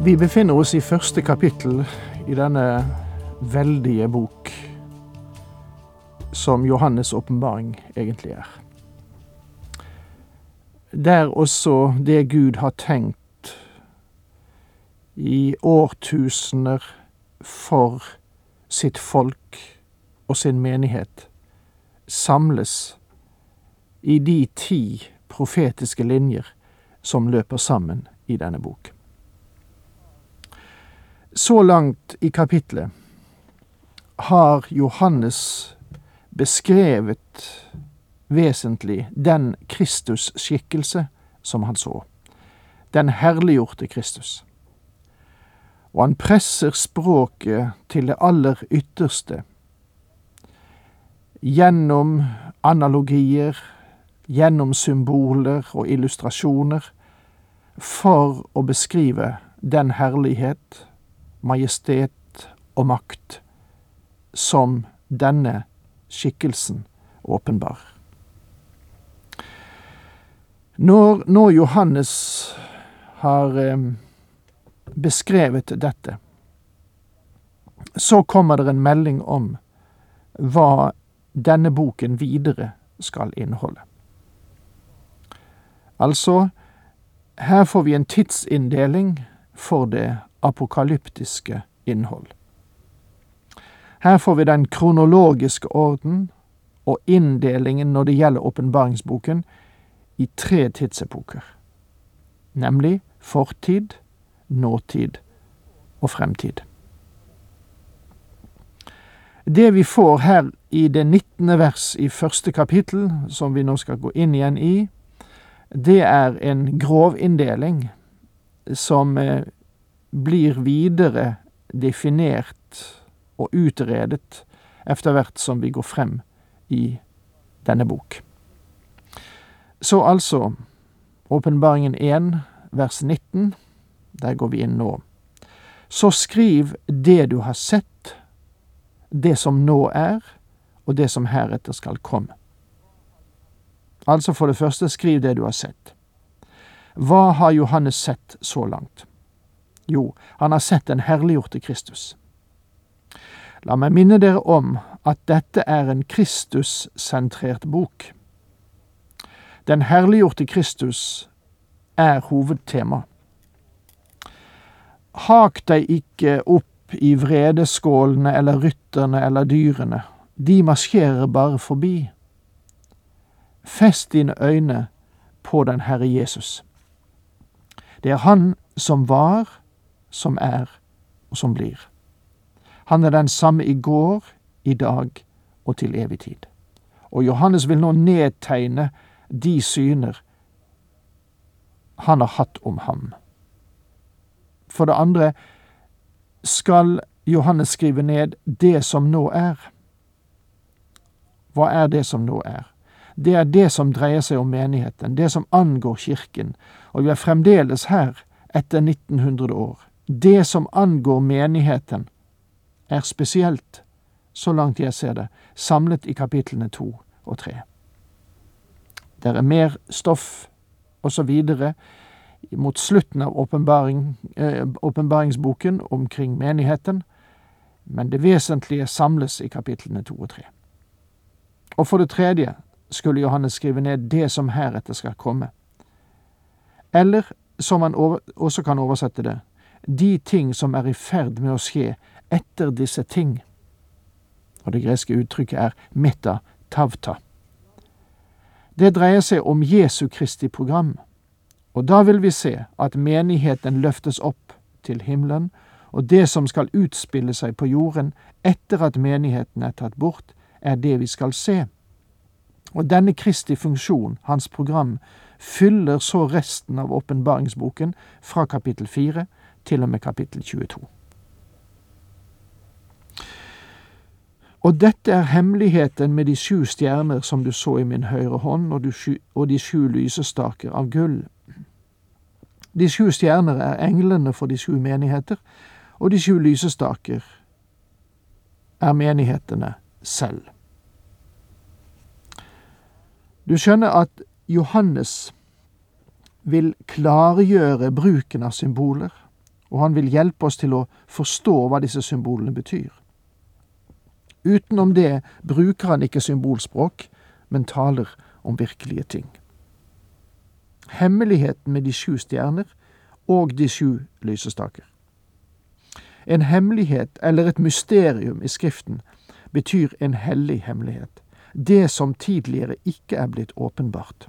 Vi befinner oss i første kapittel i denne veldige bok som Johannes' åpenbaring egentlig er. Der også det Gud har tenkt i årtusener for sitt folk og sin menighet, samles i de ti profetiske linjer som løper sammen i denne bok. Så langt i kapitlet har Johannes beskrevet vesentlig den Kristus-skikkelse som han så, den herliggjorte Kristus. Og han presser språket til det aller ytterste gjennom analogier, gjennom symboler og illustrasjoner, for å beskrive den herlighet majestet og makt som denne skikkelsen åpenbar. Når nå Johannes har eh, beskrevet dette, så kommer det en melding om hva denne boken videre skal inneholde. Altså, her får vi en tidsinndeling for det apokalyptiske innhold. Her får vi den kronologiske orden og inndelingen når det gjelder åpenbaringsboken, i tre tidsepoker, nemlig fortid, nåtid og fremtid. Det vi får her i det nittende vers i første kapittel, som vi nå skal gå inn igjen i, det er en grov inndeling som eh, blir videre definert og utredet etter hvert som vi går frem i denne bok. Så altså Åpenbaringen 1, vers 19. Der går vi inn nå. Så skriv det du har sett, det som nå er, og det som heretter skal komme. Altså for det første, skriv det du har sett. Hva har Johannes sett så langt? Jo, han har sett den herliggjorte Kristus. La meg minne dere om at dette er en Kristus-sentrert bok. Den herliggjorte Kristus er hovedtema. Hak deg ikke opp i vredeskålene eller rytterne eller dyrene, de marsjerer bare forbi. Fest dine øyne på den Herre Jesus. Det er Han som var, som er, og som blir. Han er den samme i går, i dag og til evig tid. Og Johannes vil nå nedtegne de syner han har hatt om ham. For det andre skal Johannes skrive ned det som nå er. Hva er det som nå er? Det er det som dreier seg om menigheten, det som angår kirken, og vi er fremdeles her etter 1900 år. Det som angår menigheten, er spesielt, så langt jeg ser det, samlet i kapitlene to og tre. Det er mer stoff videre mot slutten av åpenbaringsboken eh, omkring menigheten, men det vesentlige samles i kapitlene to og tre. Og for det tredje skulle Johannes skrive ned det som heretter skal komme. Eller, som han også kan oversette det, de ting som er i ferd med å skje etter disse ting. Og det greske uttrykket er meta tavta. Det dreier seg om Jesu Kristi program, og da vil vi se at menigheten løftes opp til himmelen, og det som skal utspille seg på jorden etter at menigheten er tatt bort, er det vi skal se. Og denne Kristi funksjon, hans program, fyller så resten av åpenbaringsboken fra kapittel 4 til og med kapittel 22. Og dette er hemmeligheten med de sju stjerner som du så i min høyre hånd, og, de sju lysestaker av gull. De sju stjerner er englene for de sju menigheter, og de sju lysestaker er menighetene selv. Du skjønner at Johannes vil klargjøre bruken av symboler, og han vil hjelpe oss til å forstå hva disse symbolene betyr. Utenom det bruker han ikke symbolspråk, men taler om virkelige ting. Hemmeligheten med de sju stjerner og de sju lysestaker. En hemmelighet eller et mysterium i Skriften betyr en hellig hemmelighet, det som tidligere ikke er blitt åpenbart.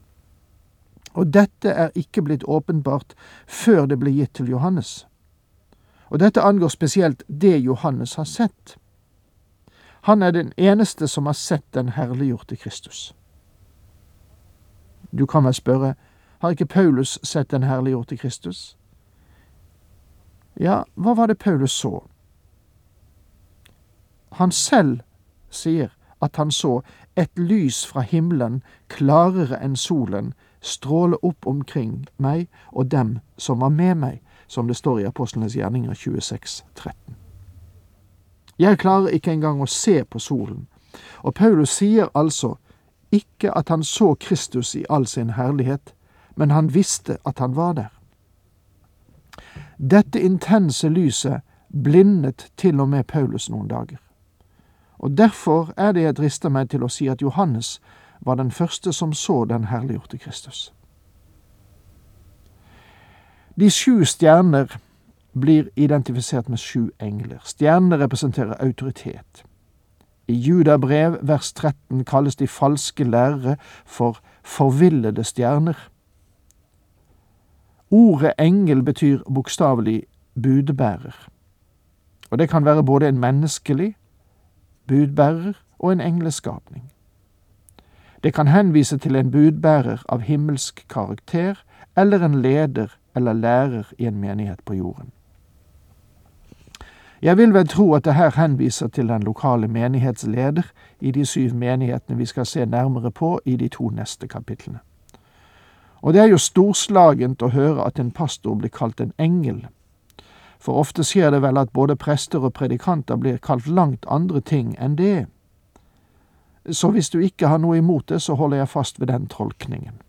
Og dette er ikke blitt åpenbart før det ble gitt til Johannes. Og dette angår spesielt det Johannes har sett. Han er den eneste som har sett den herliggjorte Kristus. Du kan vel spørre, har ikke Paulus sett den herliggjorte Kristus? Ja, hva var det Paulus så? Han selv sier at han så et lys fra himmelen klarere enn solen stråle opp omkring meg og dem som var med meg, som det står i Apostlenes gjerninger 26, 13. Jeg klarer ikke engang å se på solen, og Paulus sier altså ikke at han så Kristus i all sin herlighet, men han visste at han var der. Dette intense lyset blindet til og med Paulus noen dager. Og derfor er det jeg drister meg til å si at Johannes var den første som så den herliggjorte Kristus. De sju stjerner blir identifisert med sju engler. Stjernene representerer autoritet. I Judabrev vers 13 kalles de falske lærere for forvillede stjerner. Ordet engel betyr bokstavelig budbærer. Og det kan være både en menneskelig budbærer og en engleskapning. Det kan henvise til en budbærer av himmelsk karakter eller en leder eller lærer i en menighet på jorden. Jeg vil vel tro at det her henviser til den lokale menighetsleder i de syv menighetene vi skal se nærmere på i de to neste kapitlene. Og det er jo storslagent å høre at en pastor blir kalt en engel. For ofte skjer det vel at både prester og predikanter blir kalt langt andre ting enn det. Så hvis du ikke har noe imot det, så holder jeg fast ved den tolkningen.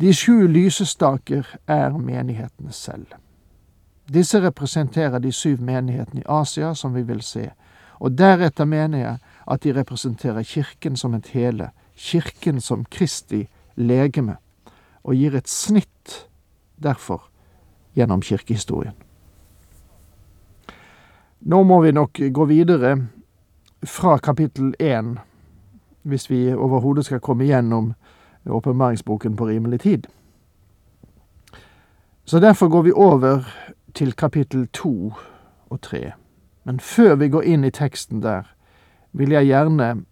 De sju lysestaker er menighetene selv. Disse representerer de syv menighetene i Asia, som vi vil se, og deretter mener jeg at de representerer Kirken som et hele, Kirken som Kristi legeme, og gir et snitt, derfor, gjennom kirkehistorien. Nå må vi nok gå videre fra kapittel én, hvis vi overhodet skal komme gjennom åpenbaringsboken på rimelig tid. Så derfor går vi over til kapittel to og tre. Men før vi går inn i teksten der, vil jeg gjerne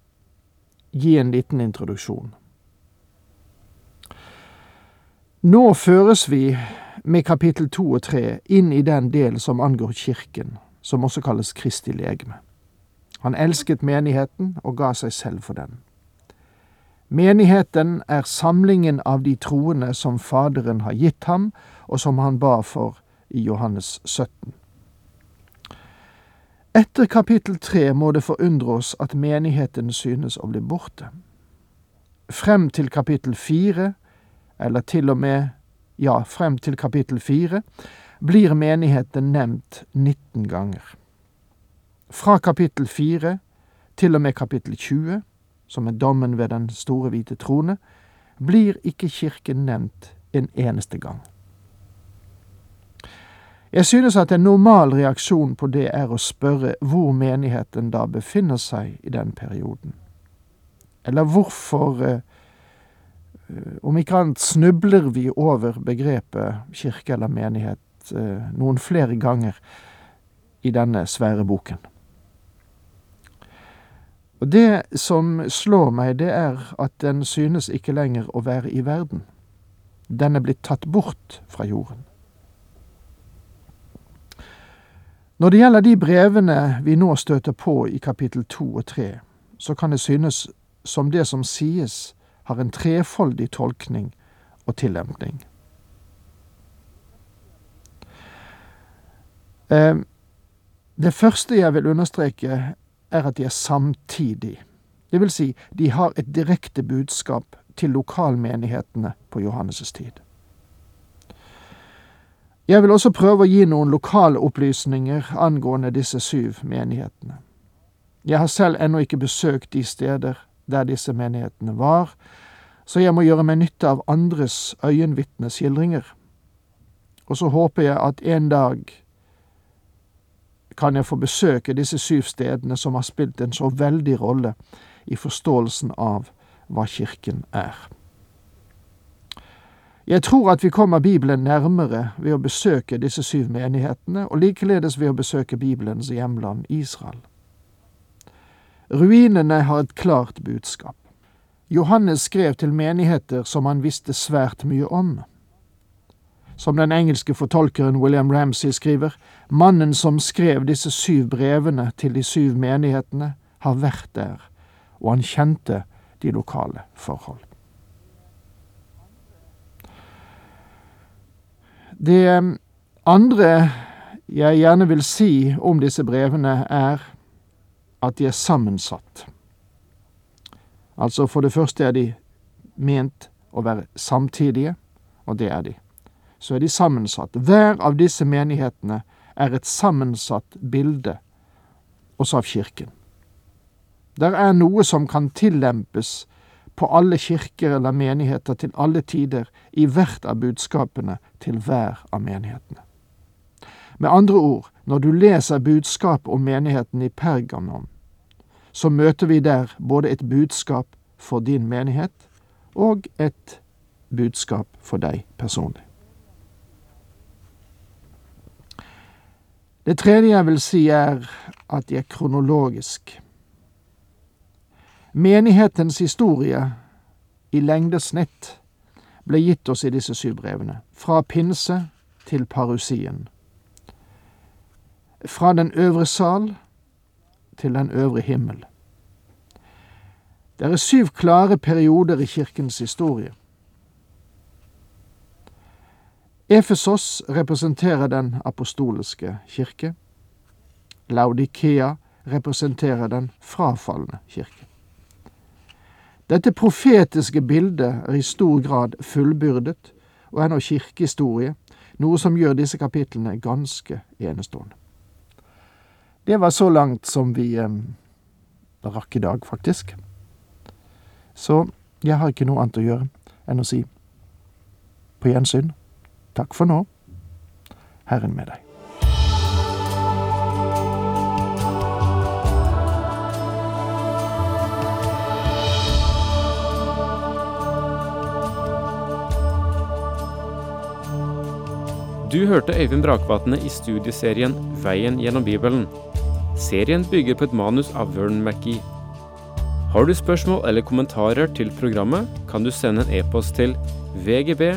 gi en liten introduksjon. Nå føres vi med kapittel to og tre inn i den del som angår kirken, som også kalles Kristi legeme. Han elsket menigheten og ga seg selv for den. Menigheten er samlingen av de troende som Faderen har gitt ham, og som han ba for i Johannes 17. Etter kapittel tre må det forundre oss at menigheten synes å bli borte. Frem til kapittel fire, eller til og med, ja, frem til kapittel fire, blir menigheten nevnt 19 ganger. Fra kapittel fire til og med kapittel 20, som er dommen ved den store hvite trone, blir ikke kirken nevnt en eneste gang. Jeg synes at en normal reaksjon på det er å spørre hvor menigheten da befinner seg i den perioden. Eller hvorfor, eh, om ikke annet, snubler vi over begrepet kirke eller menighet eh, noen flere ganger i denne svære boken. Og det som slår meg, det er at den synes ikke lenger å være i verden. Den er blitt tatt bort fra jorden. Når det gjelder de brevene vi nå støter på i kapittel to og tre, så kan det synes som det som sies, har en trefoldig tolkning og tillempning. Eh, det første jeg vil understreke, er at de er samtidig. Det vil si, de har et direkte budskap til lokalmenighetene på Johannes' tid. Jeg vil også prøve å gi noen lokale opplysninger angående disse syv menighetene. Jeg har selv ennå ikke besøkt de steder der disse menighetene var, så jeg må gjøre meg nytte av andres øyenvitneskildringer. Og så håper jeg at en dag kan jeg få besøke disse syv stedene som har spilt en så veldig rolle i forståelsen av hva Kirken er. Jeg tror at vi kommer Bibelen nærmere ved å besøke disse syv menighetene, og likeledes ved å besøke Bibelens hjemland Israel. Ruinene har et klart budskap. Johannes skrev til menigheter som han visste svært mye om. Som den engelske fortolkeren William Ramsay skriver, mannen som skrev disse syv brevene til de syv menighetene, har vært der, og han kjente de lokale forhold. Det andre jeg gjerne vil si om disse brevene, er at de er sammensatt. Altså, for det første er de ment å være samtidige, og det er de. Så er de sammensatt. Hver av disse menighetene er et sammensatt bilde, også av Kirken. Der er noe som kan tillempes på alle kirker eller menigheter til alle tider, i hvert av budskapene til hver av menighetene. Med andre ord, når du leser budskap om menigheten i Pergamon, så møter vi der både et budskap for din menighet og et budskap for deg personlig. Det tredje jeg vil si, er at de er kronologisk. Menighetens historie i lengdesnitt ble gitt oss i disse syv brevene, fra pinse til parusien. Fra den øvre sal til den øvre himmel. Det er syv klare perioder i kirkens historie. Efesos representerer den apostoliske kirke. Laudikea representerer den frafalne kirke. Dette profetiske bildet er i stor grad fullbyrdet og er nå kirkehistorie, noe som gjør disse kapitlene ganske enestående. Det var så langt som vi eh, rakk i dag, faktisk. Så jeg har ikke noe annet å gjøre enn å si på gjensyn. Takk for nå. Herren med deg. Du hørte Øyvind Brakvatne i studieserien Veien gjennom Bibelen. Serien bygger på et manus av Vern McGee. Har du spørsmål eller kommentarer til programmet, kan du sende en e-post til vgb